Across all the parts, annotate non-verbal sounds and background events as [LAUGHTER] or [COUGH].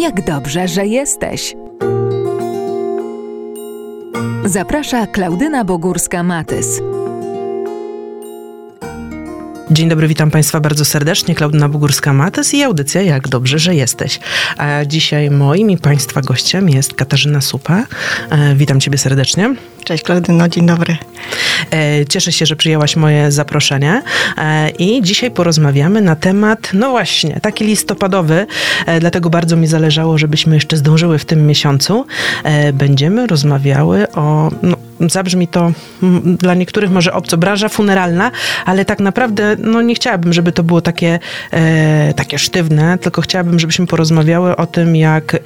Jak dobrze, że jesteś. Zaprasza Klaudyna Bogórska-Matys. Dzień dobry, witam Państwa bardzo serdecznie. Klaudyna Bugórska-Matys i audycja Jak dobrze, że jesteś. A dzisiaj moim i Państwa gościem jest Katarzyna Supa. E, witam Ciebie serdecznie. Cześć Klaudyno, dzień dobry. E, cieszę się, że przyjęłaś moje zaproszenie e, i dzisiaj porozmawiamy na temat, no właśnie, taki listopadowy, dlatego bardzo mi zależało, żebyśmy jeszcze zdążyły w tym miesiącu. Będziemy rozmawiały o no, zabrzmi to dla niektórych może obco, branża funeralna, ale tak naprawdę no nie chciałabym, żeby to było takie, e, takie sztywne, tylko chciałabym, żebyśmy porozmawiały o tym, jak e,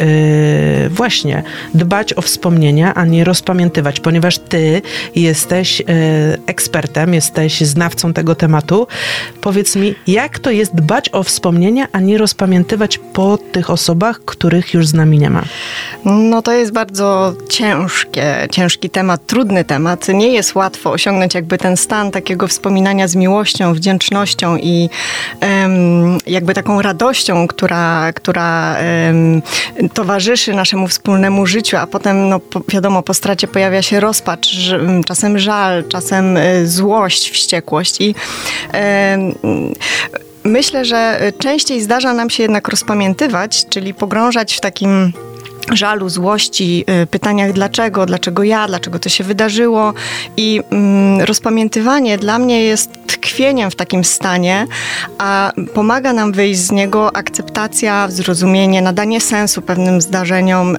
właśnie dbać o wspomnienia, a nie rozpamiętywać, ponieważ ty jesteś e, ekspertem, jesteś znawcą tego tematu. Powiedz mi, jak to jest dbać o wspomnienia, a nie rozpamiętywać po tych osobach, których już z nami nie ma? No to jest bardzo ciężkie, ciężki temat, trudny trudny temat. Nie jest łatwo osiągnąć jakby ten stan takiego wspominania z miłością, wdzięcznością i um, jakby taką radością, która, która um, towarzyszy naszemu wspólnemu życiu, a potem, no wiadomo, po stracie pojawia się rozpacz, czasem żal, czasem e, złość, wściekłość i um, myślę, że częściej zdarza nam się jednak rozpamiętywać, czyli pogrążać w takim żalu, złości, y, pytaniach dlaczego, dlaczego ja, dlaczego to się wydarzyło. I mm, rozpamiętywanie dla mnie jest tkwieniem w takim stanie, a pomaga nam wyjść z niego akceptacja, zrozumienie, nadanie sensu pewnym zdarzeniom, y,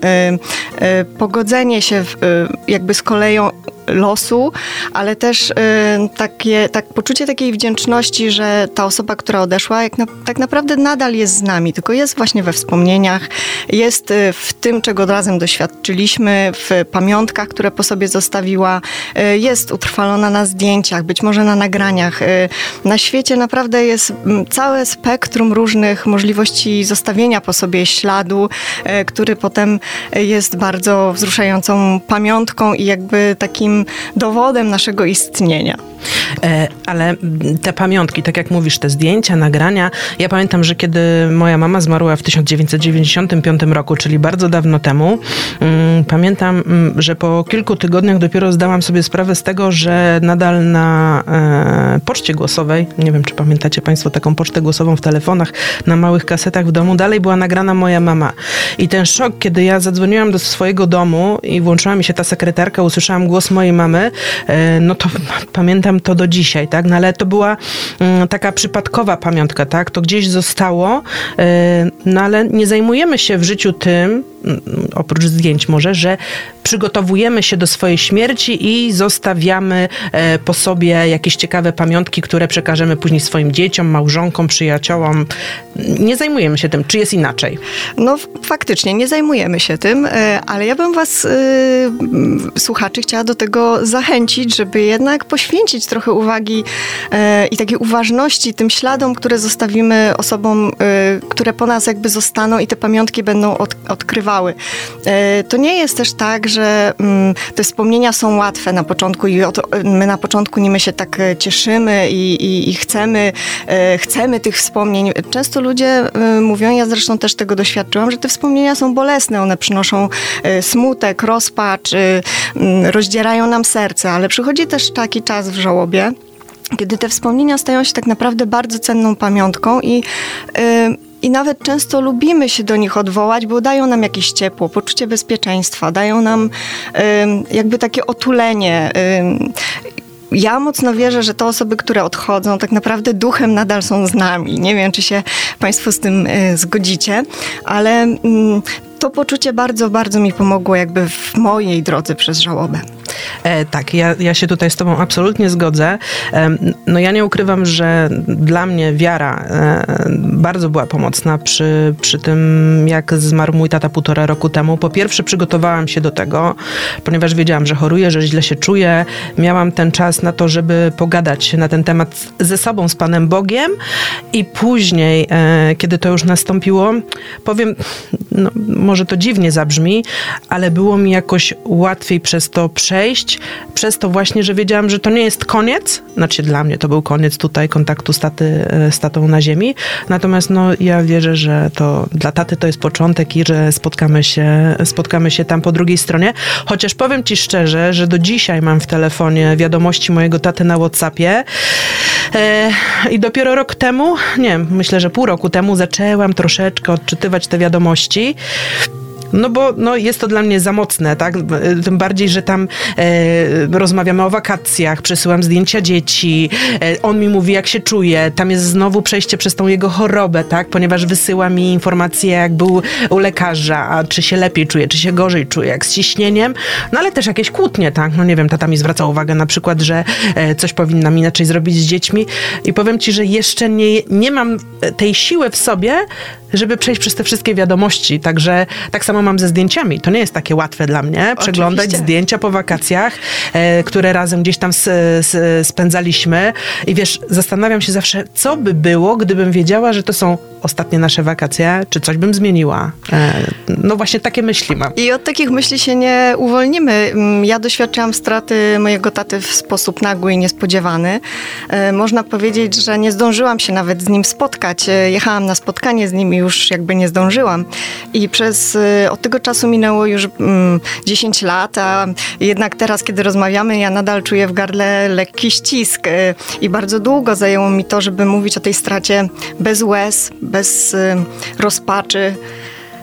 y, pogodzenie się w, y, jakby z koleją losu, ale też y, takie, tak, poczucie takiej wdzięczności, że ta osoba, która odeszła, jak na, tak naprawdę nadal jest z nami, tylko jest właśnie we wspomnieniach, jest w tym, czego razem doświadczyliśmy, w pamiątkach, które po sobie zostawiła, y, jest utrwalona na zdjęciach, być może na nagraniach. Y, na świecie naprawdę jest całe spektrum różnych możliwości zostawienia po sobie śladu, y, który potem jest bardzo wzruszającą pamiątką i jakby takim dowodem naszego istnienia. E, ale te pamiątki, tak jak mówisz, te zdjęcia, nagrania. Ja pamiętam, że kiedy moja mama zmarła w 1995 roku, czyli bardzo dawno temu, mm, pamiętam, mm, że po kilku tygodniach dopiero zdałam sobie sprawę z tego, że nadal na e, poczcie głosowej, nie wiem czy pamiętacie Państwo taką pocztę głosową w telefonach, na małych kasetach w domu, dalej była nagrana moja mama. I ten szok, kiedy ja zadzwoniłam do swojego domu i włączyła mi się ta sekretarka, usłyszałam głos mojej mamy, e, no to [LAUGHS] pamiętam to do dzisiaj, tak? No ale to była mm, taka przypadkowa pamiątka, tak? To gdzieś zostało, e, no ale nie zajmujemy się w życiu tym, oprócz zdjęć może, że przygotowujemy się do swojej śmierci i zostawiamy e, po sobie jakieś ciekawe pamiątki, które przekażemy później swoim dzieciom, małżonkom, przyjaciołom. Nie zajmujemy się tym. Czy jest inaczej? No faktycznie, nie zajmujemy się tym, e, ale ja bym was, słuchaczy, chciała do tego zachęcić, żeby jednak poświęcić trochę uwagi e, i takiej uważności tym śladom, które zostawimy osobom, e, które po nas jakby zostaną i te pamiątki będą od, E, to nie jest też tak, że mm, te wspomnienia są łatwe na początku i my na początku nimi się tak cieszymy i, i, i chcemy, chcemy tych wspomnień. Często ludzie mówią, ja zresztą też tego doświadczyłam, że te wspomnienia są bolesne, one przynoszą smutek, rozpacz, mm, rozdzierają nam serce, ale przychodzi też taki czas w żałobie, kiedy te wspomnienia stają się tak naprawdę bardzo cenną pamiątką i i nawet często lubimy się do nich odwołać, bo dają nam jakieś ciepło, poczucie bezpieczeństwa, dają nam jakby takie otulenie. ja mocno wierzę, że te osoby, które odchodzą, tak naprawdę duchem nadal są z nami. Nie wiem, czy się Państwo z tym y, zgodzicie, ale to poczucie bardzo, bardzo mi pomogło jakby w mojej drodze przez żałobę. E, tak, ja, ja się tutaj z Tobą absolutnie zgodzę. E, no ja nie ukrywam, że dla mnie wiara e, bardzo była pomocna przy, przy tym, jak zmarł mój tata półtora roku temu. Po pierwsze, przygotowałam się do tego, ponieważ wiedziałam, że choruję, że źle się czuję. Miałam ten czas na to, żeby pogadać na ten temat ze sobą, z Panem Bogiem, i później, e, kiedy to już nastąpiło, powiem, no, może to dziwnie zabrzmi, ale było mi jakoś łatwiej przez to przejść, przez to właśnie, że wiedziałam, że to nie jest koniec, znaczy dla mnie to był koniec tutaj kontaktu z, taty, e, z tatą na ziemi, natomiast no, ja wierzę, że to dla taty to jest początek i że spotkamy się, spotkamy się tam po drugiej stronie, chociaż powiem ci szczerze, że do dzisiaj mam w telefonie wiadomości mojego taty na Whatsappie i dopiero rok temu, nie myślę, że pół roku temu zaczęłam troszeczkę odczytywać te wiadomości. No bo no, jest to dla mnie za mocne, tak? Tym bardziej, że tam e, rozmawiamy o wakacjach, przesyłam zdjęcia dzieci, e, on mi mówi, jak się czuje. Tam jest znowu przejście przez tą jego chorobę, tak? Ponieważ wysyła mi informacje, jak był u lekarza, a czy się lepiej czuje, czy się gorzej czuje, jak z ciśnieniem. No ale też jakieś kłótnie, tak? No nie wiem, tata mi zwraca uwagę na przykład, że e, coś powinnam inaczej zrobić z dziećmi i powiem ci, że jeszcze nie, nie mam tej siły w sobie, żeby przejść przez te wszystkie wiadomości. Także tak samo mam ze zdjęciami. To nie jest takie łatwe dla mnie przeglądać Oczywiście. zdjęcia po wakacjach, e, które razem gdzieś tam s, s, spędzaliśmy. I wiesz, zastanawiam się zawsze, co by było, gdybym wiedziała, że to są ostatnie nasze wakacje, czy coś bym zmieniła. E, no właśnie takie myśli mam. I od takich myśli się nie uwolnimy. Mm, ja doświadczyłam straty mojego taty w sposób nagły i niespodziewany. E, można powiedzieć, że nie zdążyłam się nawet z nim spotkać. E, jechałam na spotkanie z nim i już jakby nie zdążyłam. I przez od tego czasu minęło już mm, 10 lat, a jednak teraz, kiedy rozmawiamy, ja nadal czuję w gardle lekki ścisk. I bardzo długo zajęło mi to, żeby mówić o tej stracie bez łez, bez y, rozpaczy.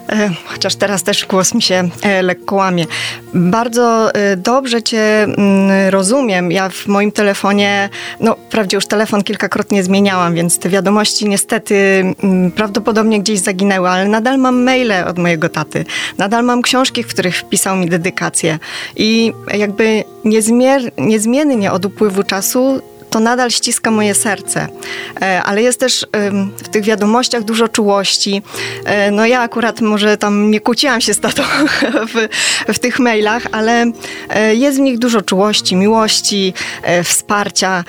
E, chociaż teraz też głos mi się e, lekko łamie. Bardzo e, dobrze Cię mm, rozumiem. Ja w moim telefonie, no wprawdzie już telefon kilkakrotnie zmieniałam, więc te wiadomości niestety mm, prawdopodobnie gdzieś zaginęły, ale nadal mam maile od mojego taty. Nadal mam książki, w których wpisał mi dedykację. I jakby niezmier, niezmiennie od upływu czasu to nadal ściska moje serce. E, ale jest też w tych wiadomościach dużo czułości. E, no ja akurat może tam nie kłóciłam się z tatą [LAUGHS] w, w tych mailach, ale e, jest w nich dużo czułości, miłości, wsparcia.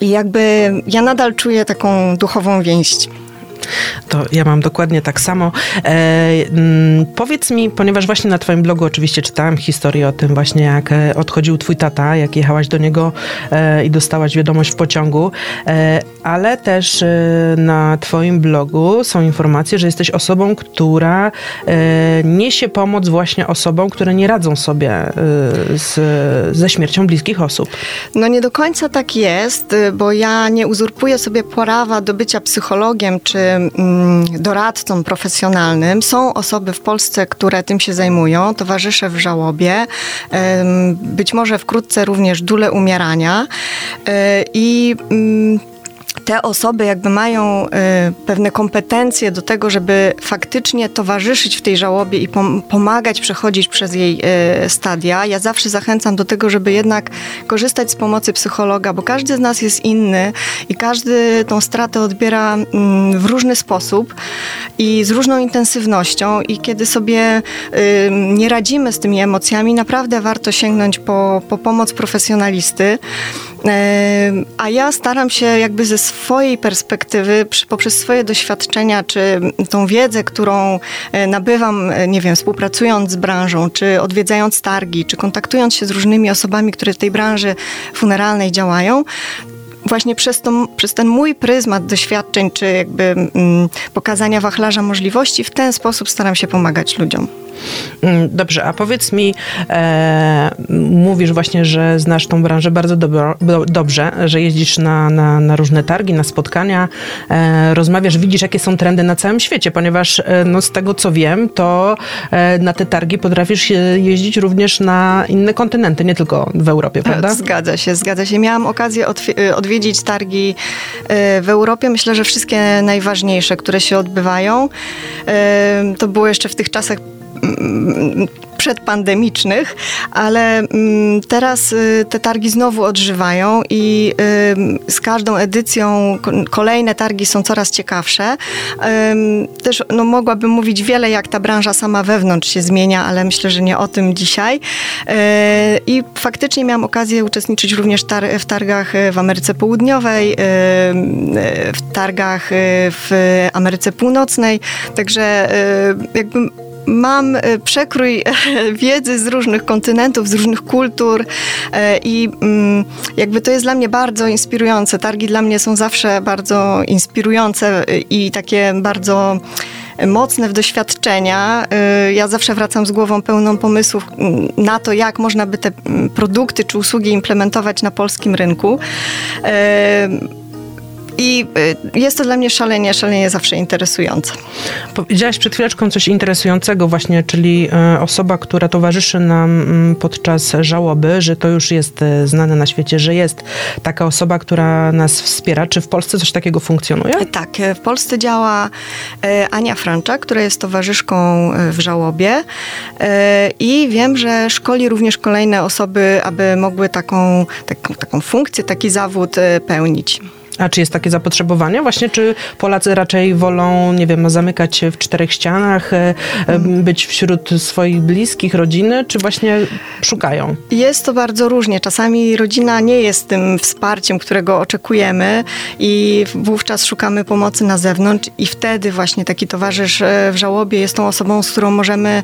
I jakby ja nadal czuję taką duchową więź to ja mam dokładnie tak samo. E, mm, powiedz mi, ponieważ właśnie na twoim blogu oczywiście czytałam historię o tym właśnie, jak e, odchodził twój tata, jak jechałaś do niego e, i dostałaś wiadomość w pociągu, e, ale też e, na twoim blogu są informacje, że jesteś osobą, która e, niesie pomoc właśnie osobom, które nie radzą sobie z, ze śmiercią bliskich osób. No nie do końca tak jest, bo ja nie uzurpuję sobie prawa do bycia psychologiem czy doradcą profesjonalnym. Są osoby w Polsce, które tym się zajmują, towarzysze w żałobie, być może wkrótce również dule umierania e, i mm, te osoby jakby mają y, pewne kompetencje do tego, żeby faktycznie towarzyszyć w tej żałobie i pom pomagać przechodzić przez jej y, stadia. Ja zawsze zachęcam do tego, żeby jednak korzystać z pomocy psychologa, bo każdy z nas jest inny i każdy tą stratę odbiera y, w różny sposób i z różną intensywnością i kiedy sobie y, nie radzimy z tymi emocjami, naprawdę warto sięgnąć po, po pomoc profesjonalisty. A ja staram się jakby ze swojej perspektywy, poprzez swoje doświadczenia, czy tą wiedzę, którą e, nabywam, e, nie wiem, współpracując z branżą, czy odwiedzając targi, czy kontaktując się z różnymi osobami, które w tej branży funeralnej działają, właśnie przez, to, przez ten mój pryzmat doświadczeń, czy jakby mm, pokazania wachlarza możliwości, w ten sposób staram się pomagać ludziom. Mm, dobrze, a powiedz mi, e, mówisz właśnie, że znasz tą branżę bardzo dobro, dobrze, że jeździsz na, na, na, różne targi, na spotkania, e, rozmawiasz, widzisz, jakie są trendy na całym świecie, ponieważ e, no, z tego, co wiem, to e, na te targi potrafisz jeździć również na inne kontynenty, nie tylko w Europie, prawda? Zgadza się, zgadza się. Miałam okazję e, odwiedzić targi e, w Europie, myślę, że wszystkie najważniejsze, które się odbywają. To było jeszcze w tych czasach przedpandemicznych, ale mm, teraz y, te targi znowu odżywają i z każdą edycją kolejne targi są coraz ciekawsze. Też no, mogłabym mówić wiele, jak ta branża sama wewnątrz się zmienia, ale myślę, że nie o tym dzisiaj. E, I faktycznie miałam okazję uczestniczyć również w targach w Ameryce Południowej, w targach w Ameryce Północnej, także jakby mam e, przekrój e, wiedzy z różnych kontynentów, z różnych kultur e, i mm, jakby to jest dla mnie bardzo inspirujące. Targi dla mnie są zawsze bardzo inspirujące i takie bardzo mocne w doświadczenia. Ja zawsze wracam z głową pełną pomysłów mm, na to, jak można by te mm, produkty czy usługi implementować na polskim rynku. I y, jest to dla mnie szalenie, szalenie zawsze interesujące. Powiedziałaś przed chwileczką coś interesującego właśnie, czyli e, osoba, która towarzyszy nam mm, podczas żałoby, że to już jest e, znane na świecie, że jest taka osoba, która nas wspiera. Czy w Polsce coś takiego funkcjonuje? E, tak, w Polsce działa Ania Franczak, która jest towarzyszką w żałobie i wiem, że szkoli również kolejne osoby, aby mogły taką, taką, taką funkcję, taki zawód pełnić. A czy jest takie zapotrzebowanie? Właśnie, czy Polacy raczej wolą, nie wiem, zamykać się w czterech ścianach, e, e, być wśród swoich bliskich, rodziny, czy właśnie szukają? Jest to bardzo różnie. Czasami rodzina nie jest tym wsparciem, którego oczekujemy i wówczas szukamy pomocy na zewnątrz i wtedy właśnie taki towarzysz e, w żałobie jest tą osobą, z którą możemy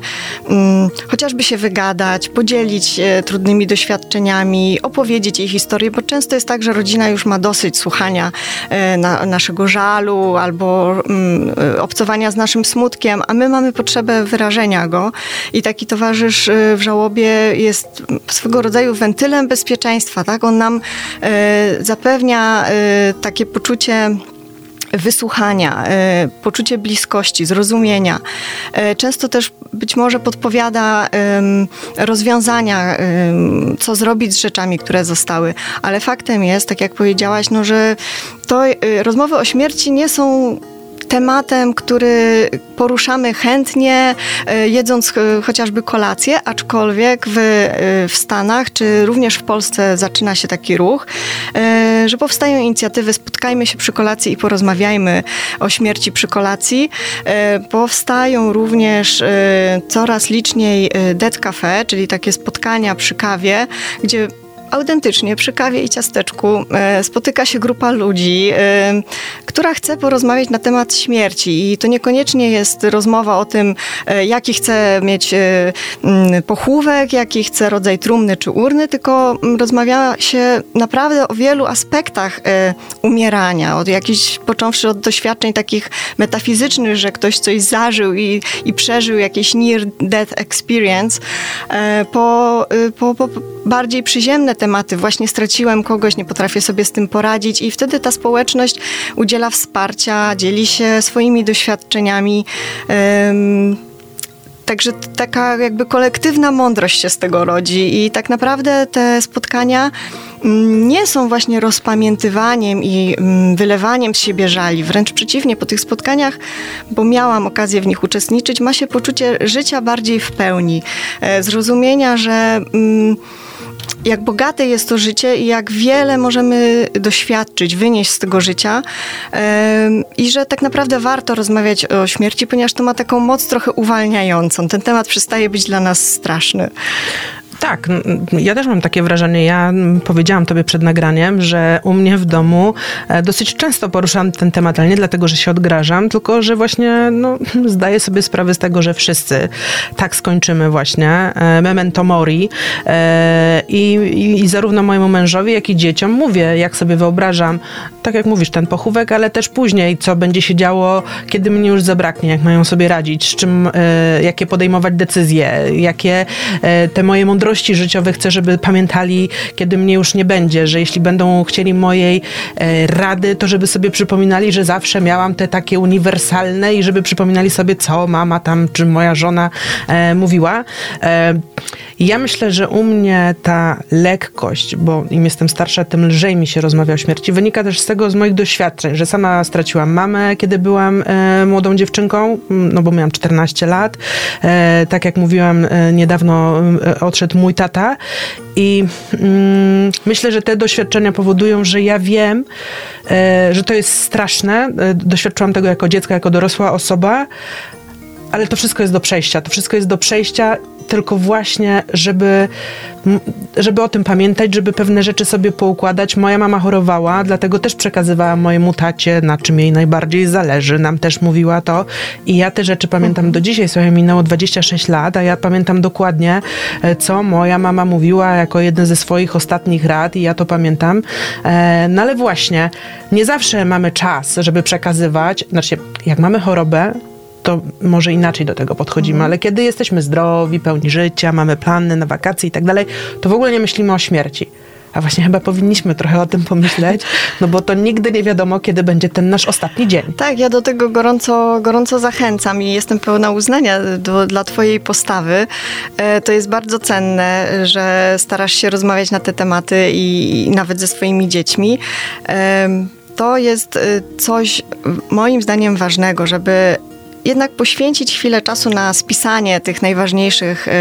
mm, chociażby się wygadać, podzielić trudnymi doświadczeniami, opowiedzieć jej historię, bo często jest tak, że rodzina już ma dosyć słuchania E, na, naszego żalu albo mm, e, obcowania z naszym smutkiem, a my mamy potrzebę wyrażenia go i taki towarzysz e, w żałobie jest swego rodzaju wentylem bezpieczeństwa, tak? On nam zapewnia takie poczucie wysłuchania, e, poczucie bliskości, zrozumienia. E, często też być może podpowiada rozwiązania, co zrobić z rzeczami, które zostały. Ale faktem jest, tak jak powiedziałaś, no, że to e, rozmowy o śmierci nie są tematem, który poruszamy chętnie, e, jedząc e, chociażby kolację, aczkolwiek w, e, w Stanach, czy również w Polsce zaczyna się taki ruch, że powstają inicjatywy Spotkajmy się przy kolacji i porozmawiajmy o śmierci przy kolacji. Powstają również coraz liczniej Dead Cafe, czyli takie spotkania przy kawie, gdzie autentycznie przy kawie i ciasteczku e, spotyka się grupa ludzi, e, która chce porozmawiać na temat śmierci. I to niekoniecznie jest rozmowa o tym, e, jaki chce mieć pochówek, jaki chce rodzaj trumny czy urny, tylko rozmawia się naprawdę o wielu aspektach umierania, od jakichś, począwszy od doświadczeń takich metafizycznych, że ktoś coś zażył i, i przeżył jakieś near-death experience, po, po, po bardziej przyziemne tematy. Właśnie straciłem kogoś, nie potrafię sobie z tym poradzić i wtedy ta społeczność udziela wsparcia, dzieli się swoimi doświadczeniami. Um, Także taka jakby kolektywna mądrość się z tego rodzi i tak naprawdę te spotkania mm, nie są właśnie rozpamiętywaniem i mm, wylewaniem z siebie żali. Wręcz przeciwnie, po tych spotkaniach, bo miałam okazję w nich uczestniczyć, ma się poczucie życia bardziej w pełni, e, zrozumienia, że mm, jak bogate jest to życie i jak wiele możemy doświadczyć, wynieść z tego życia i że tak naprawdę warto rozmawiać o śmierci, ponieważ to ma taką moc trochę uwalniającą. Ten temat przestaje być dla nas straszny. Tak, ja też mam takie wrażenie. Ja powiedziałam tobie przed nagraniem, że u mnie w domu e, dosyć często poruszam ten temat, ale nie dlatego, że się odgrażam, tylko że właśnie no, [LAUGHS] zdaję sobie sprawę z tego, że wszyscy tak skończymy właśnie. E, memento mori. E, I, i, I zarówno mojemu mężowi, jak i dzieciom mówię, jak sobie wyobrażam, tak jak mówisz, ten pochówek, ale też później, co będzie się działo, kiedy mnie już zabraknie, jak mają sobie radzić, z czym, jakie podejmować decyzje, jakie te moje mądrości mądrości życiowe chcę, żeby pamiętali, kiedy mnie już nie będzie, że jeśli będą chcieli mojej e, rady, to żeby sobie przypominali, że zawsze miałam te takie uniwersalne i żeby przypominali sobie, co mama tam, czy moja żona e, mówiła. E, ja myślę, że u mnie ta lekkość, bo im jestem starsza, tym lżej mi się rozmawia o śmierci, wynika też z tego, z moich doświadczeń, że sama straciłam mamę, kiedy byłam e, młodą dziewczynką, no bo miałam 14 lat. E, tak jak mówiłam, e, niedawno odszedł mój tata i mm, myślę, że te doświadczenia powodują, że ja wiem, e, że to jest straszne. E, doświadczyłam tego jako dziecko, jako dorosła osoba, ale to wszystko jest do przejścia. To wszystko jest do przejścia, tylko właśnie, żeby, żeby o tym pamiętać, żeby pewne rzeczy sobie poukładać. Moja mama chorowała, dlatego też przekazywała mojemu tacie, na czym jej najbardziej zależy. Nam też mówiła to. I ja te rzeczy pamiętam do dzisiaj. Słuchaj, minęło 26 lat, a ja pamiętam dokładnie, e, co moja mama mówiła jako jeden ze swoich ostatnich rad i ja to pamiętam. E, no ale właśnie, nie zawsze mamy czas, żeby przekazywać. Znaczy, jak mamy chorobę, to może inaczej do tego podchodzimy, ale kiedy jesteśmy zdrowi, pełni życia, mamy plany na wakacje i tak dalej, to w ogóle nie myślimy o śmierci. A właśnie chyba powinniśmy trochę o tym pomyśleć, no bo to nigdy nie wiadomo, kiedy będzie ten nasz ostatni dzień. Tak, ja do tego gorąco, gorąco zachęcam i jestem pełna uznania do, dla Twojej postawy. E, to jest bardzo cenne, że starasz się rozmawiać na te tematy i, i nawet ze swoimi dziećmi. E, to jest e, coś moim zdaniem ważnego, żeby jednak poświęcić chwilę czasu na spisanie tych najważniejszych y,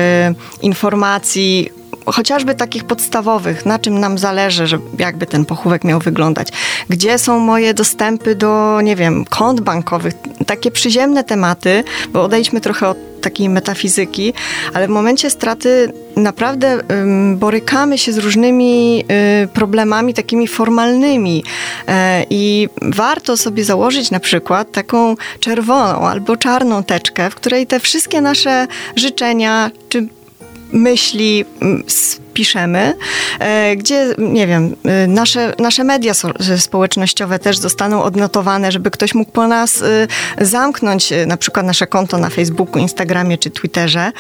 informacji, chociażby takich podstawowych, na czym nam zależy, żeby jakby ten pochówek miał wyglądać. Gdzie są moje dostępy do, nie wiem, kont bankowych, takie przyziemne tematy, bo odejdźmy trochę od takiej metafizyki, ale w momencie straty naprawdę um, borykamy się z różnymi y, problemami takimi formalnymi y, i warto sobie założyć na przykład taką czerwoną albo czarną teczkę, w której te wszystkie nasze życzenia czy myśli piszemy, e, gdzie, nie wiem, e, nasze, nasze media społecznościowe też zostaną odnotowane, żeby ktoś mógł po nas e, zamknąć na przykład nasze konto na Facebooku, Instagramie czy Twitterze,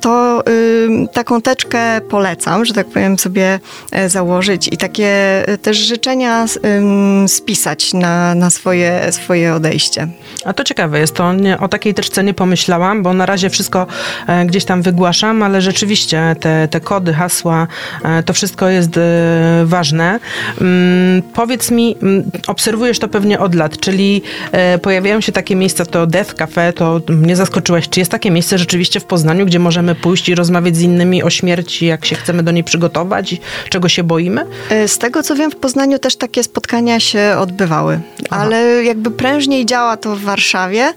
to taką teczkę polecam, że tak powiem sobie założyć i takie też życzenia spisać na, na swoje, swoje odejście. A to ciekawe jest, to nie, o takiej teczce nie pomyślałam, bo na razie wszystko gdzieś tam wygłaszam, ale rzeczywiście te, te kody hasła, e, to wszystko jest e, ważne. Mm, powiedz mi, mm, obserwujesz to pewnie od lat, czyli e, pojawiają się takie miejsca, to Death Cafe, to mnie zaskoczyłaś. Czy jest takie miejsce rzeczywiście w Poznaniu, gdzie możemy pójść i rozmawiać z innymi o śmierci, jak się chcemy do niej przygotować, czego się boimy? Z tego co wiem, w Poznaniu też takie spotkania się odbywały, Aha. ale jakby prężniej działa to w Warszawie.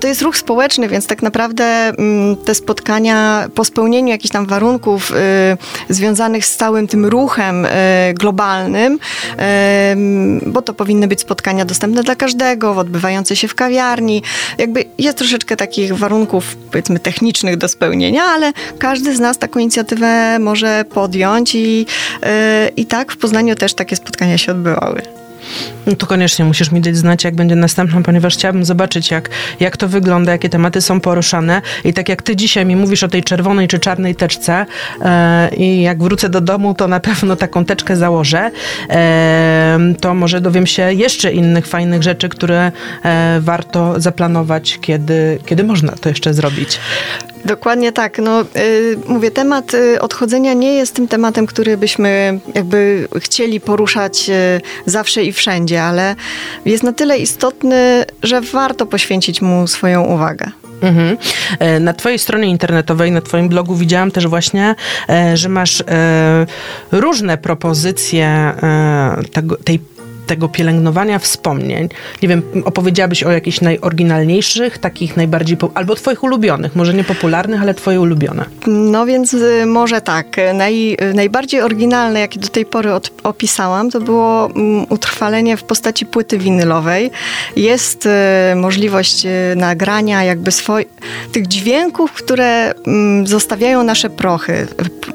To jest ruch społeczny, więc tak naprawdę mm, te spotkania po spełnieniu jakichś tam warunków y, związanych z całym tym ruchem e, globalnym, e, bo to powinny być spotkania dostępne dla każdego, odbywające się w kawiarni. Jakby jest troszeczkę takich warunków, powiedzmy, technicznych do spełnienia, ale każdy z nas taką inicjatywę może podjąć i, e, i tak w Poznaniu też takie spotkania się odbywały. No to koniecznie musisz mi dać znać, jak będzie następną, ponieważ chciałabym zobaczyć, jak, jak to wygląda, jakie tematy są poruszane. I tak jak ty dzisiaj mi mówisz o tej czerwonej czy czarnej teczce e, i jak wrócę do domu, to na pewno taką teczkę założę, e, to może dowiem się jeszcze innych fajnych rzeczy, które e, warto zaplanować, kiedy, kiedy można to jeszcze zrobić. Dokładnie tak. No, y, mówię, temat y, odchodzenia nie jest tym tematem, który byśmy jakby chcieli poruszać y, zawsze i wszędzie, ale jest na tyle istotny, że warto poświęcić mu swoją uwagę. Mhm. E, na Twojej stronie internetowej, na Twoim blogu widziałam też właśnie, e, że masz e, różne propozycje tej tego pielęgnowania wspomnień. Nie wiem, opowiedziałabyś o jakichś najoryginalniejszych, takich najbardziej, albo twoich ulubionych, może nie popularnych, ale twoje ulubione. No więc y, może tak. Naj, najbardziej oryginalne, jakie do tej pory od, opisałam, to było um, utrwalenie w postaci płyty winylowej. Jest y, możliwość y, nagrania jakby swoj, tych dźwięków, które um, zostawiają nasze prochy,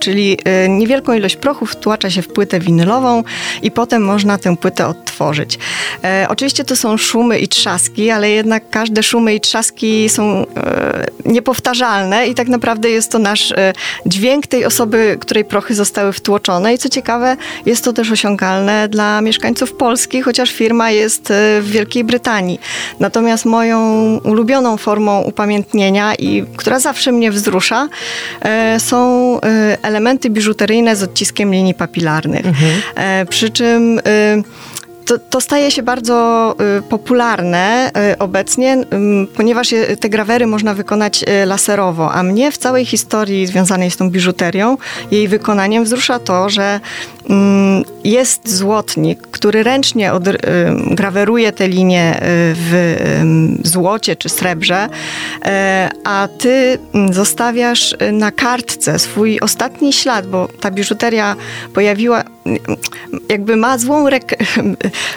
czyli y, niewielką ilość prochów wtłacza się w płytę winylową i potem można tę płytę od odtworzyć. E, oczywiście to są szumy i trzaski, ale jednak każde szumy i trzaski są e, niepowtarzalne i tak naprawdę jest to nasz e, dźwięk tej osoby, której prochy zostały wtłoczone i co ciekawe, jest to też osiągalne dla mieszkańców Polski, chociaż firma jest w Wielkiej Brytanii. Natomiast moją ulubioną formą upamiętnienia i która zawsze mnie wzrusza, są e, elementy biżuteryjne z odciskiem linii papilarnych. E, Przy czym y, to, to staje się bardzo y, popularne y, obecnie, ym, ponieważ te grawery można wykonać y, laserowo, a mnie w całej historii związanej z tą biżuterią, jej wykonaniem wzrusza to, że ym, jest złotnik, który ręcznie od, graweruje te linie y, w złocie czy srebrze, a ty ym, zostawiasz y, na kartce swój ostatni ślad, bo ta biżuteria pojawiła, jakby ma złą [LAUGHS]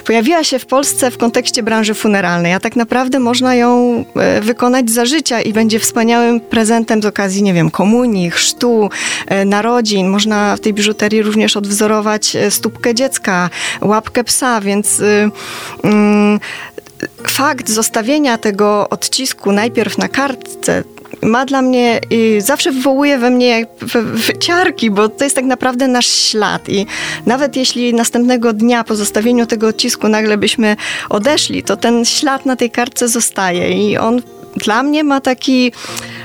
pojawiła się w Polsce w kontekście branży funeralnej, a tak naprawdę można ją e, wykonać za życia i będzie wspaniałym prezentem z okazji, nie wiem, komunii, chrztu, e, narodzin. Można w tej biżuterii również odwzorować e, stópkę dziecka, łapkę psa, więc y, mm, fakt zostawienia tego odcisku najpierw na kartce ma dla mnie, zawsze wywołuje we mnie w- w- ciarki, bo to jest tak naprawdę nasz ślad i nawet jeśli następnego dnia po zostawieniu tego odcisku nagle byśmy odeszli, to ten ślad na tej kartce zostaje i on dla mnie ma taki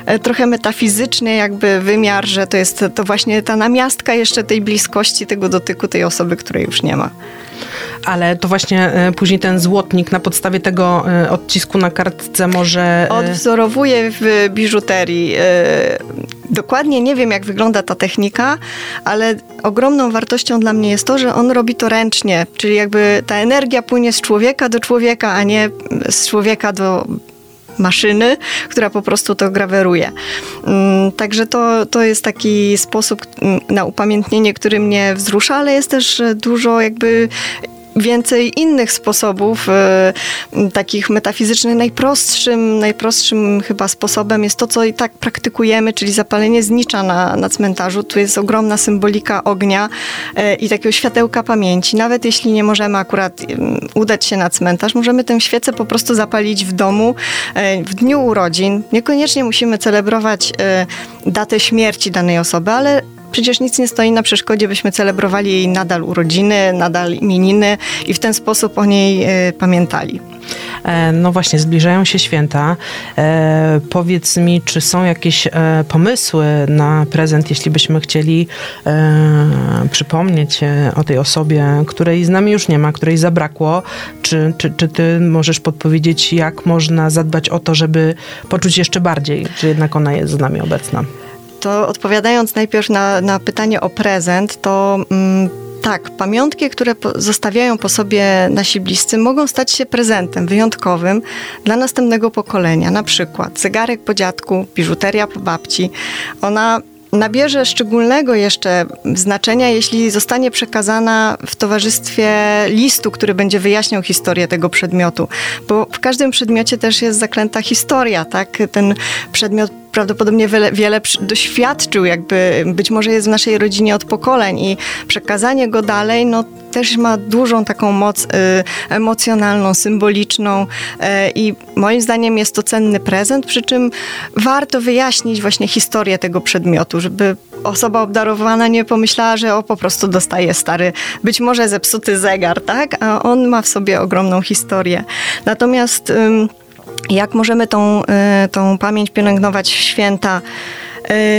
e, trochę metafizyczny jakby wymiar, że to jest to właśnie ta namiastka jeszcze tej bliskości, tego dotyku tej osoby, której już nie ma. Ale to właśnie e, później ten złotnik na podstawie tego e, odcisku na kartce może... e, Odwzorowuję w biżuterii. Dokładnie nie wiem, jak wygląda ta technika, ale ogromną wartością dla mnie jest to, że on robi to ręcznie, czyli jakby ta energia płynie z człowieka do człowieka, a nie z człowieka do maszyny, która po prostu to graweruje. Mm, Także to, to jest taki sposób mm, na upamiętnienie, który mnie wzrusza, ale jest też dużo jakby więcej innych sposobów, e, takich metafizycznych. Najprostszym, najprostszym chyba sposobem jest to, co i tak praktykujemy, czyli zapalenie znicza na, na cmentarzu. Tu jest ogromna symbolika ognia e, i takiego światełka pamięci. Nawet jeśli nie możemy akurat em, udać się na cmentarz, możemy tę świecę po prostu zapalić w domu e, w dniu urodzin. Niekoniecznie musimy celebrować datę śmierci danej osoby, ale Przecież nic nie stoi na przeszkodzie, byśmy celebrowali jej nadal urodziny, nadal imieniny i w ten sposób o niej e, pamiętali. E, No właśnie, zbliżają się święta. E, powiedz mi, czy są jakieś e, pomysły na prezent, jeśli byśmy chcieli e, przypomnieć e, o tej osobie, której z nami już nie ma, której zabrakło? Czy, czy, czy ty możesz podpowiedzieć, jak można zadbać o to, żeby poczuć jeszcze bardziej, że jednak ona jest z nami obecna? To odpowiadając najpierw na, na pytanie o prezent, to mm, tak, pamiątki, które zostawiają po sobie nasi bliscy, mogą stać się prezentem wyjątkowym dla następnego pokolenia. Na przykład zegarek po dziadku, biżuteria po babci. Ona nabierze szczególnego jeszcze znaczenia, jeśli zostanie przekazana w towarzystwie listu, który będzie wyjaśniał historię tego przedmiotu. Bo w każdym przedmiocie też jest zaklęta historia, tak? Ten przedmiot prawdopodobnie wiele, wiele doświadczył, jakby być może jest w naszej rodzinie od pokoleń i przekazanie go dalej, no też ma dużą taką moc y, emocjonalną, symboliczną y, i moim zdaniem jest to cenny prezent, przy czym warto wyjaśnić właśnie historię tego przedmiotu, żeby osoba obdarowana nie pomyślała, że o po prostu dostaje stary, być może zepsuty zegar, tak? A on ma w sobie ogromną historię. Natomiast jak możemy tą, y, tą pamięć pielęgnować w święta?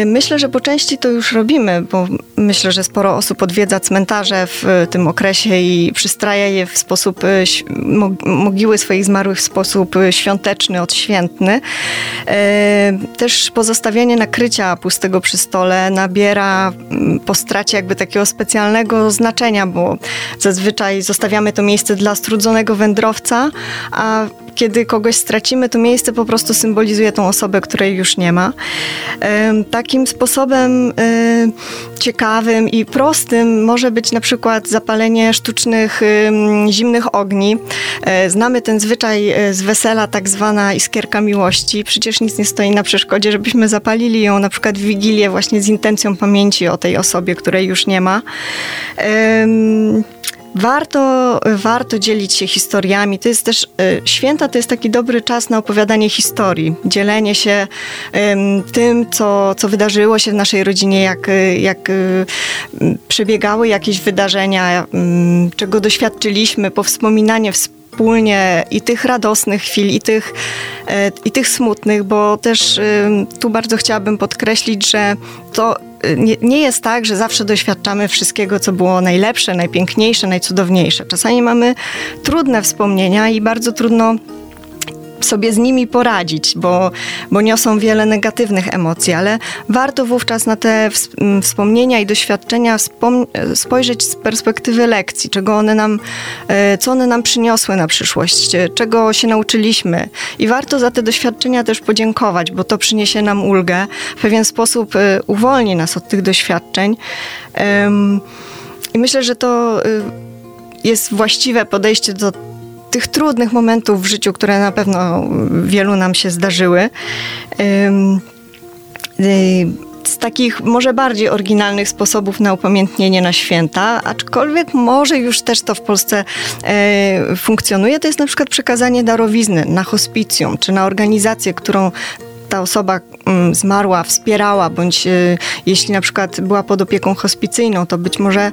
Y, Myślę, że po części to już robimy, bo myślę, że sporo osób odwiedza cmentarze w y, tym okresie i przystraja je w sposób, mogiły swoich zmarłych w sposób świąteczny, odświętny. Też pozostawianie nakrycia pustego przy stole nabiera po stracie jakby takiego specjalnego znaczenia, bo zazwyczaj zostawiamy to miejsce dla strudzonego wędrowca, a kiedy kogoś stracimy, to miejsce po prostu symbolizuje tą osobę, której już nie ma. Takim sposobem em, ciekawym i prostym może być na przykład zapalenie sztucznych zimnych ogni. E, Znamy ten zwyczaj e, z wesela, tak zwana iskierka miłości. Przecież nic nie stoi na przeszkodzie, żebyśmy zapalili ją na przykład w Wigilię właśnie z intencją pamięci o tej osobie, której już nie ma. Warto, warto dzielić się historiami. To jest też, y, święta to jest taki dobry czas na opowiadanie historii, dzielenie się tym, co, co wydarzyło się w naszej rodzinie, jak, jak y, przebiegały jakieś wydarzenia, czego doświadczyliśmy, powspominanie wspólnie i tych radosnych chwil, i tych, e, i tych smutnych, bo też tu bardzo chciałabym podkreślić, że to nie, nie, jest tak, że zawsze doświadczamy wszystkiego, co było najlepsze, najpiękniejsze, najcudowniejsze. Czasami mamy trudne wspomnienia i bardzo trudno sobie z nimi poradzić, bo, bo niosą wiele negatywnych emocji, ale warto wówczas na te wspomnienia i doświadczenia spojrzeć z perspektywy lekcji, czego one nam, e, co one nam przyniosły na przyszłość, e, czego się nauczyliśmy. I warto za te doświadczenia też podziękować, bo to przyniesie nam ulgę, w pewien sposób e, uwolni nas od tych doświadczeń. I myślę, że to jest właściwe podejście do tych trudnych momentów w życiu, które na pewno wielu nam się zdarzyły. Y, z takich może bardziej oryginalnych sposobów na upamiętnienie na święta, aczkolwiek może już też to w Polsce e, funkcjonuje, to jest na przykład przekazanie darowizny na hospicjum, czy na organizację, którą ta osoba mm, zmarła, wspierała, bądź e, jeśli na przykład była pod opieką hospicyjną, to być może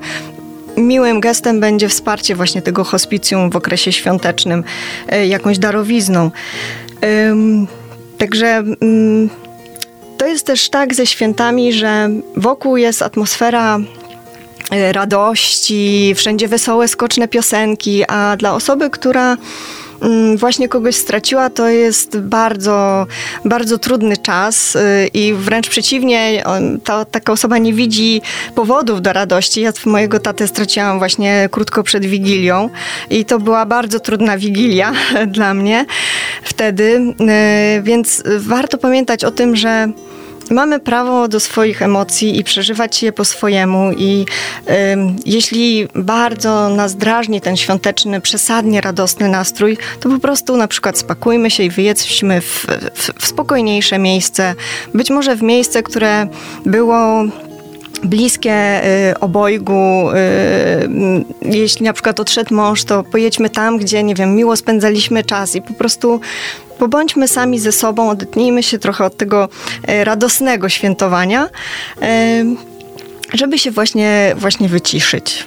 miłym gestem będzie wsparcie właśnie tego hospicjum w okresie świątecznym, e, jakąś darowizną. Także mm, to jest też tak ze świętami, że wokół jest atmosfera e, radości, wszędzie wesołe, skoczne piosenki, a dla osoby, która właśnie kogoś straciła, to jest bardzo, bardzo trudny czas y, i wręcz przeciwnie, ta, taka osoba nie widzi powodów do radości. Ja mojego tatę straciłam właśnie krótko przed Wigilią i to była bardzo trudna Wigilia [LAUGHS] dla mnie wtedy, y, więc warto pamiętać o tym, że Mamy prawo do swoich emocji i przeżywać je po swojemu i jeśli bardzo nas drażni ten świąteczny, przesadnie radosny nastrój, to po prostu na przykład spakujmy się i wyjedźmy w, w, w spokojniejsze miejsce, być może w miejsce, które było bliskie y, obojgu. Y, jeśli na przykład odszedł mąż, to pojedźmy tam, gdzie, nie wiem, miło spędzaliśmy czas i po prostu pobądźmy sami ze sobą, odetnijmy się trochę od tego e, radosnego świętowania, e, żeby się właśnie, właśnie wyciszyć.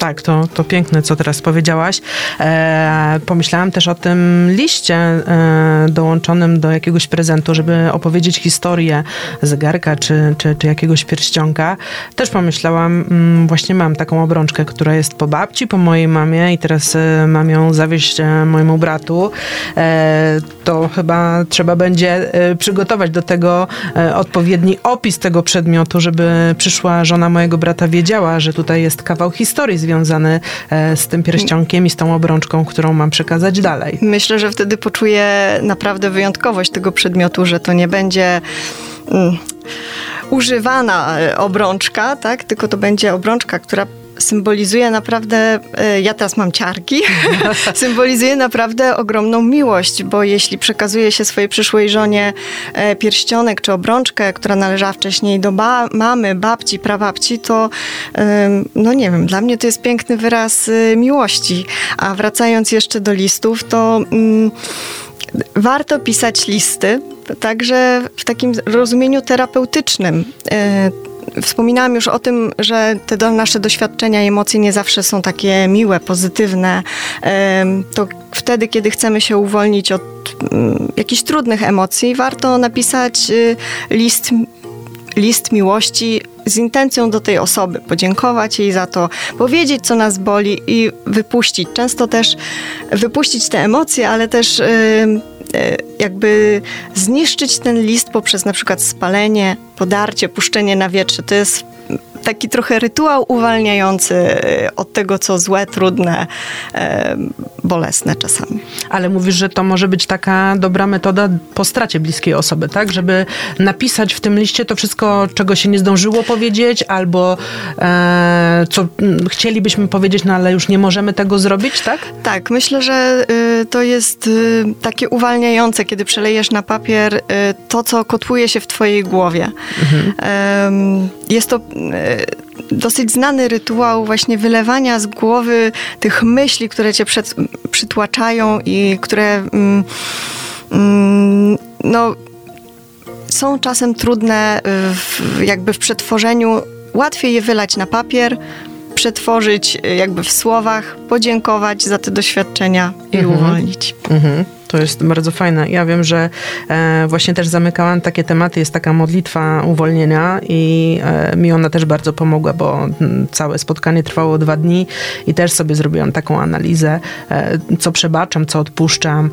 Tak, to, to piękne, co teraz powiedziałaś. E, pomyślałam też o tym liście e, dołączonym do jakiegoś prezentu, żeby opowiedzieć historię zegarka czy, czy, czy jakiegoś pierścionka. Też pomyślałam, mm, właśnie mam taką obrączkę, która jest po babci, po mojej mamie i teraz e, mam ją zawieźć e, mojemu bratu. E, to chyba trzeba będzie e, przygotować do tego odpowiedni opis tego przedmiotu, żeby przyszła żona mojego brata wiedziała, że tutaj jest kawał historii e, z tym pierścionkiem i z tą obrączką, którą mam przekazać dalej. Myślę, że wtedy poczuję naprawdę wyjątkowość tego przedmiotu, że to nie będzie. Mm, używana e, obrączka, tak? Tylko to będzie obrączka, która symbolizuje naprawdę, e, ja teraz mam ciarki, [LAUGHS] symbolizuje naprawdę ogromną miłość, bo jeśli przekazuje się swojej przyszłej żonie e, pierścionek czy obrączkę, która należała wcześniej do ba mamy, babci, prababci, to no nie wiem, dla mnie to jest piękny wyraz e, miłości. A wracając jeszcze do listów, to mm, warto pisać listy, także w takim rozumieniu terapeutycznym Wspominałam już o tym, że te nasze doświadczenia i emocje nie zawsze są takie miłe, pozytywne. To wtedy, kiedy chcemy się uwolnić od mm, jakichś trudnych emocji, warto napisać y, list list miłości z intencją do tej osoby, podziękować jej za to, powiedzieć, co nas boli i wypuścić. Często też wypuścić te emocje, ale też yy, jakby zniszczyć ten list poprzez na przykład spalenie, podarcie, puszczenie na wietrze. To jest taki trochę rytuał uwalniający e, od tego, co złe, trudne, e, bolesne czasami. Ale mówisz, że to może być taka dobra metoda po stracie bliskiej osoby, tak? Żeby napisać w tym liście to wszystko, czego się nie zdążyło powiedzieć, albo e, co chcielibyśmy powiedzieć, no ale już nie możemy tego zrobić, tak? Tak, myślę, że y, to jest y, takie uwalniające, kiedy przelejesz na papier y, to, co kotłuje się w twojej głowie. Mhm. jest to dosyć znany rytuał właśnie wylewania z głowy tych myśli, które cię przed, przytłaczają i które mm, mm, no, są czasem trudne w, jakby w przetworzeniu. Łatwiej je wylać na papier, przetworzyć jakby w słowach, podziękować za te doświadczenia i mhm. uwolnić. Mhm. To jest bardzo fajne. Ja wiem, że e, właśnie też zamykałam takie tematy. Jest taka modlitwa uwolnienia i e, mi ona też bardzo pomogła, bo całe spotkanie trwało dwa dni i też sobie zrobiłam taką analizę, e, co przebaczam, co odpuszczam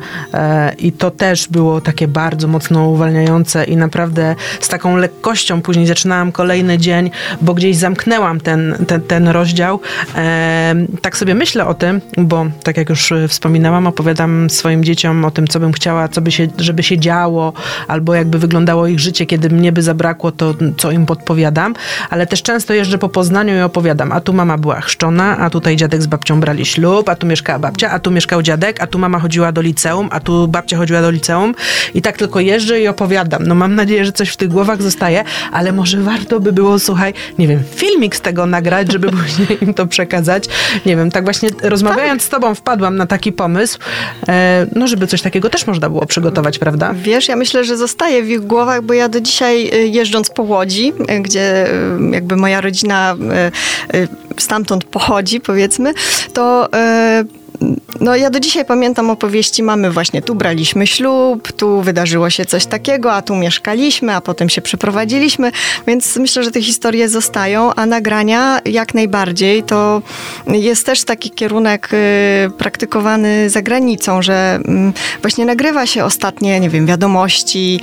i to też było takie bardzo mocno uwalniające i naprawdę z taką lekkością później zaczynałam kolejny dzień, bo gdzieś zamknęłam ten, ten, ten rozdział. Tak sobie myślę o tym, bo tak jak już wspominałam, opowiadam swoim dzieciom o tym, co bym chciała, co by się, żeby się działo, albo jakby wyglądało ich życie, kiedy mnie by zabrakło, to co im podpowiadam, ale też często jeżdżę po Poznaniu i opowiadam, a tu mama była chrzczona, a tutaj dziadek z babcią brali ślub, a tu mieszkała babcia, a tu mieszkał dziadek, a tu mama chodziła do liceum, a tu babcia chodziła do liceum i tak tylko jeżdżę i opowiadam. No mam nadzieję, że coś w tych głowach zostaje, ale może warto by było, słuchaj, nie wiem, filmik z tego nagrać, żeby [LAUGHS] później im to przekazać. Nie wiem, tak właśnie rozmawiając tak. z tobą wpadłam na taki pomysł, e, no żeby coś coś takiego też można było przygotować, prawda? Wiesz, ja myślę, że zostaje w ich głowach, bo ja do dzisiaj y, jeżdżąc po Łodzi, y, gdzie y, jakby moja rodzina stamtąd pochodzi, powiedzmy, to no ja do dzisiaj pamiętam opowieści. Mamy właśnie tu braliśmy ślub, tu wydarzyło się coś takiego, a tu mieszkaliśmy, a potem się przeprowadziliśmy, więc myślę, że te historie zostają, a nagrania jak najbardziej. To jest też taki kierunek y, praktykowany za granicą, że y, właśnie nagrywa się ostatnie, nie wiem, wiadomości,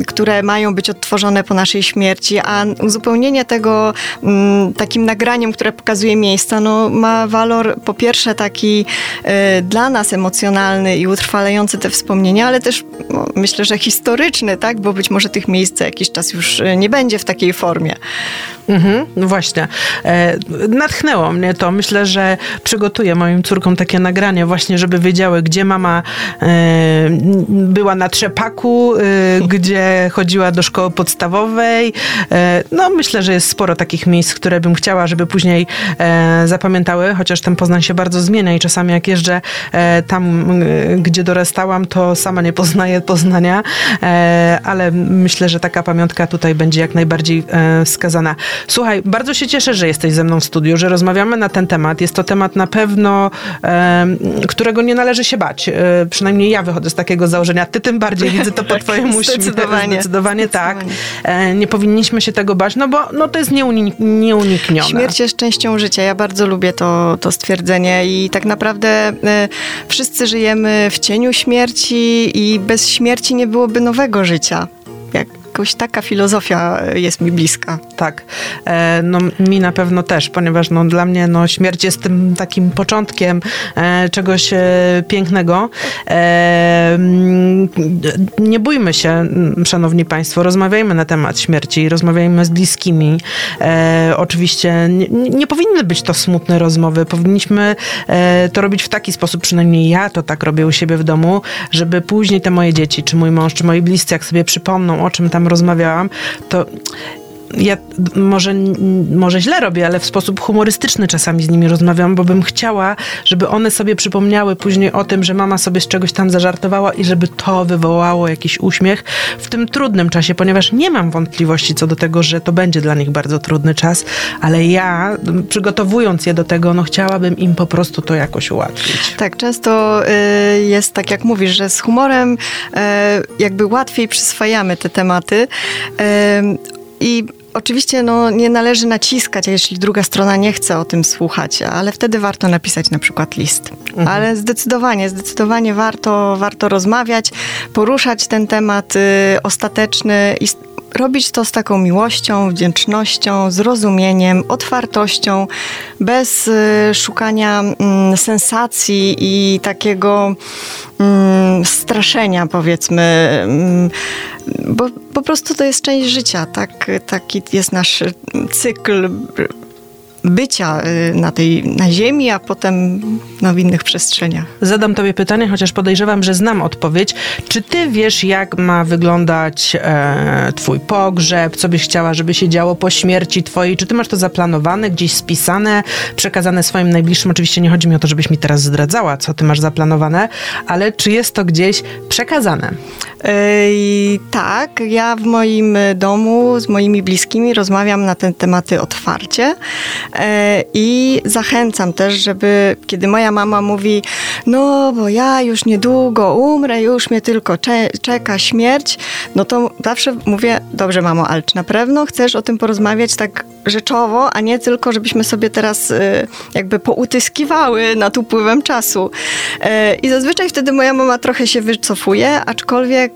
y, które mają być odtworzone po naszej śmierci, a uzupełnienie tego mm, takim nagraniem, które pokazuje miejsca, no ma walor po pierwsze taki Y, dla nas emocjonalny i utrwalający te wspomnienia, ale też no, myślę, że historyczny, tak? Bo być może tych miejsc za jakiś czas już y, nie będzie w takiej formie. Mhm, no właśnie. E, natchnęło mnie to. Myślę, że przygotuję moim córkom takie nagranie właśnie, żeby wiedziały, gdzie mama e, była na trzepaku, e, [LAUGHS] gdzie chodziła do szkoły podstawowej. E, no myślę, że jest sporo takich miejsc, które bym chciała, żeby później e, zapamiętały, chociaż ten Poznań się bardzo zmienia i czasami jak jeżdżę e, tam, gdzie dorastałam, to sama nie poznaję Poznania, ale myślę, że taka pamiątka tutaj będzie jak najbardziej wskazana. Słuchaj, bardzo się cieszę, że jesteś ze mną w studiu, że rozmawiamy na ten temat. Jest to temat na pewno, e, którego nie należy się bać. E, przynajmniej ja wychodzę z takiego założenia. Ty tym bardziej widzę to po [LAUGHS] twojemu. Zdecydowanie. Zdecydowanie tak. E, nie powinniśmy się tego bać, no bo no, to jest nieunik nieuniknione. Śmierć jest częścią życia. Ja bardzo lubię to, to stwierdzenie i tak naprawdę e, wszyscy żyjemy w cieniu śmierci i bez śmierci nie byłoby nowego życia. Jak jakoś taka filozofia jest mi bliska. Tak, e, no mi na pewno też, ponieważ no, dla mnie no, śmierć jest tym takim początkiem e, czegoś e, pięknego. Nie bójmy się, szanowni państwo, rozmawiajmy na temat śmierci, rozmawiajmy z bliskimi. Oczywiście nie, nie powinny być to smutne rozmowy, powinniśmy to robić w taki sposób, przynajmniej ja to tak robię u siebie w domu, żeby później te moje dzieci, czy mój mąż, czy moi bliscy, jak sobie przypomną, o czym tam rozmawiałam, to ja może, może źle robię, ale w sposób humorystyczny czasami z nimi rozmawiam, bo bym chciała, żeby one sobie przypomniały później o tym, że mama sobie z czegoś tam zażartowała i żeby to wywołało jakiś uśmiech w tym trudnym czasie, ponieważ nie mam wątpliwości co do tego, że to będzie dla nich bardzo trudny czas, ale ja przygotowując je do tego, no chciałabym im po prostu to jakoś ułatwić. Tak, często y, jest tak, jak mówisz, że z humorem y, jakby łatwiej przyswajamy te tematy. Y, i Oczywiście no, nie należy naciskać, jeśli druga strona nie chce o tym słuchać, ale wtedy warto napisać na przykład list. Mhm. Ale zdecydowanie, zdecydowanie warto, warto rozmawiać, poruszać ten temat y, ostateczny i robić to z taką miłością, wdzięcznością, zrozumieniem, otwartością, bez y, szukania y, sensacji i takiego y, straszenia, powiedzmy. Mm, bo po prostu to jest część życia, tak? Taki jest nasz cykl bycia y, na tej, na ziemi, a potem no, w innych przestrzeniach. Zadam tobie pytanie, chociaż podejrzewam, że znam odpowiedź. Czy ty wiesz, jak ma wyglądać e, twój pogrzeb? Co byś chciała, żeby się działo po śmierci twojej? Czy ty masz to zaplanowane, gdzieś spisane, przekazane swoim najbliższym? Oczywiście nie chodzi mi o to, żebyś mi teraz zdradzała, co ty masz zaplanowane, ale czy jest to gdzieś przekazane? Yy, tak, ja w moim domu z moimi bliskimi rozmawiam na te tematy otwarcie yy, i zachęcam też, żeby kiedy moja mama mówi, no bo ja już niedługo umrę, już mnie tylko cze czeka śmierć, no to zawsze mówię, dobrze mamo, ale czy na pewno chcesz o tym porozmawiać tak rzeczowo, a nie tylko, żebyśmy sobie teraz yy, jakby poutyskiwały nad upływem czasu. I zazwyczaj wtedy moja mama trochę się wycofuje, aczkolwiek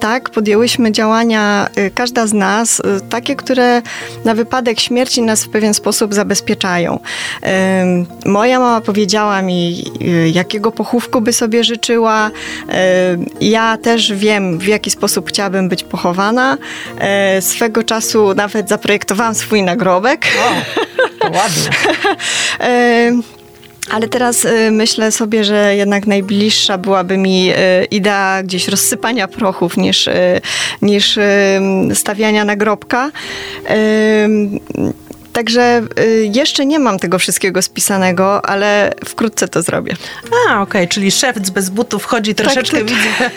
tak, podjęłyśmy działania, y, każda z nas, y, takie, które na wypadek śmierci nas w pewien sposób zabezpieczają. Moja mama powiedziała mi, y, jakiego pochówku by sobie życzyła. Ja też wiem, w jaki sposób chciałabym być pochowana. Swego czasu nawet zaprojektowałam swój nagrobek. O, to ładnie. [LAUGHS] Ale teraz y, myślę sobie, że jednak najbliższa byłaby mi y, idea gdzieś rozsypania prochów niż, y, niż stawiania nagrobka. Także y, jeszcze nie mam tego wszystkiego spisanego, ale wkrótce to zrobię. A, okej, okay, czyli szewc bez butów wchodzi tak, troszeczkę, tak, to, [LAUGHS] widzę.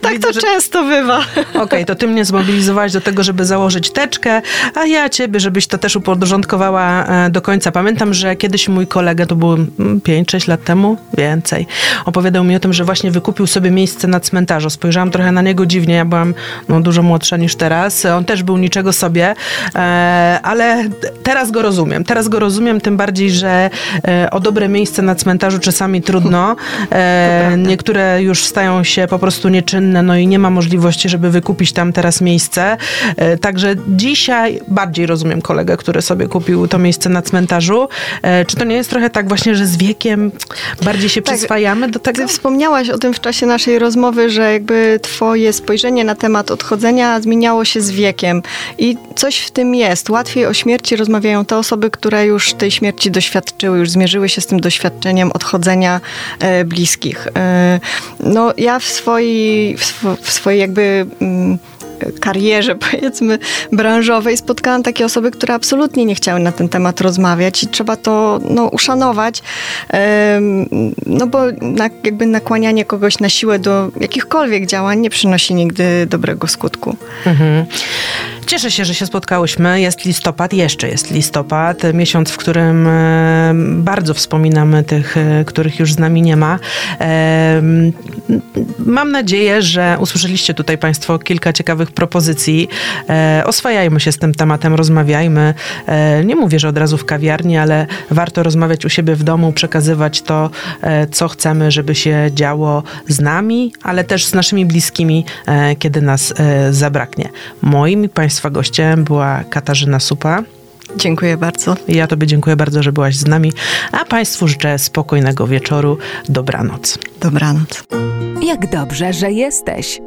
tak widzę, to że... często bywa. Okej, okay, to ty mnie zmobilizowałaś do tego, żeby założyć teczkę, a ja ciebie, żebyś to też uporządkowała e, do końca. Pamiętam, że kiedyś mój kolega, to było 5-6 lat temu, więcej, opowiadał mi o tym, że właśnie wykupił sobie miejsce na cmentarzu. Spojrzałam trochę na niego dziwnie, ja byłam no, dużo młodsza niż teraz. On też był niczego sobie, e, ale teraz teraz go rozumiem. Teraz go rozumiem, tym bardziej, że e, o dobre miejsce na cmentarzu czasami trudno. [LAUGHS] E, niektóre już stają się po prostu nieczynne, no i nie ma możliwości, żeby wykupić tam teraz miejsce. E, także dzisiaj bardziej rozumiem kolegę, który sobie kupił to miejsce na cmentarzu. E, czy to nie jest trochę tak właśnie, że z wiekiem bardziej się tak, przyswajamy do tego? Ty wspomniałaś o tym w czasie naszej rozmowy, że jakby twoje spojrzenie na temat odchodzenia zmieniało się z wiekiem i coś w tym jest. Łatwiej o śmierci rozmawiają rozmawiają te osoby, które już tej śmierci doświadczyły, już zmierzyły się z tym doświadczeniem odchodzenia e, bliskich. E, no ja w swojej, w, sw w swojej jakby... Mm, karierze, [LAUGHS] powiedzmy, branżowej spotkałam takie osoby, które absolutnie nie chciały na ten temat rozmawiać i trzeba to no, uszanować, no bo jakby nakłanianie kogoś na siłę do jakichkolwiek działań nie przynosi nigdy dobrego skutku. Mhm. Cieszę się, że się spotkałyśmy. Jest listopad, jeszcze jest listopad, miesiąc, w którym e, bardzo wspominamy tych, e, których już z nami nie ma. E, mam nadzieję, że usłyszeliście tutaj Państwo kilka ciekawych propozycji. Oswajajmy się z tym tematem, rozmawiajmy. Nie mówię, że od razu w kawiarni, ale warto rozmawiać u siebie w domu, przekazywać to, co chcemy, żeby się działo z nami, ale też z naszymi bliskimi, kiedy nas zabraknie. Moim Państwa Państwa gościem była Katarzyna Supa. Dziękuję bardzo. Ja Tobie dziękuję bardzo, że byłaś z nami, a Państwu życzę spokojnego wieczoru. Dobranoc. Dobranoc. Jak dobrze, że jesteś.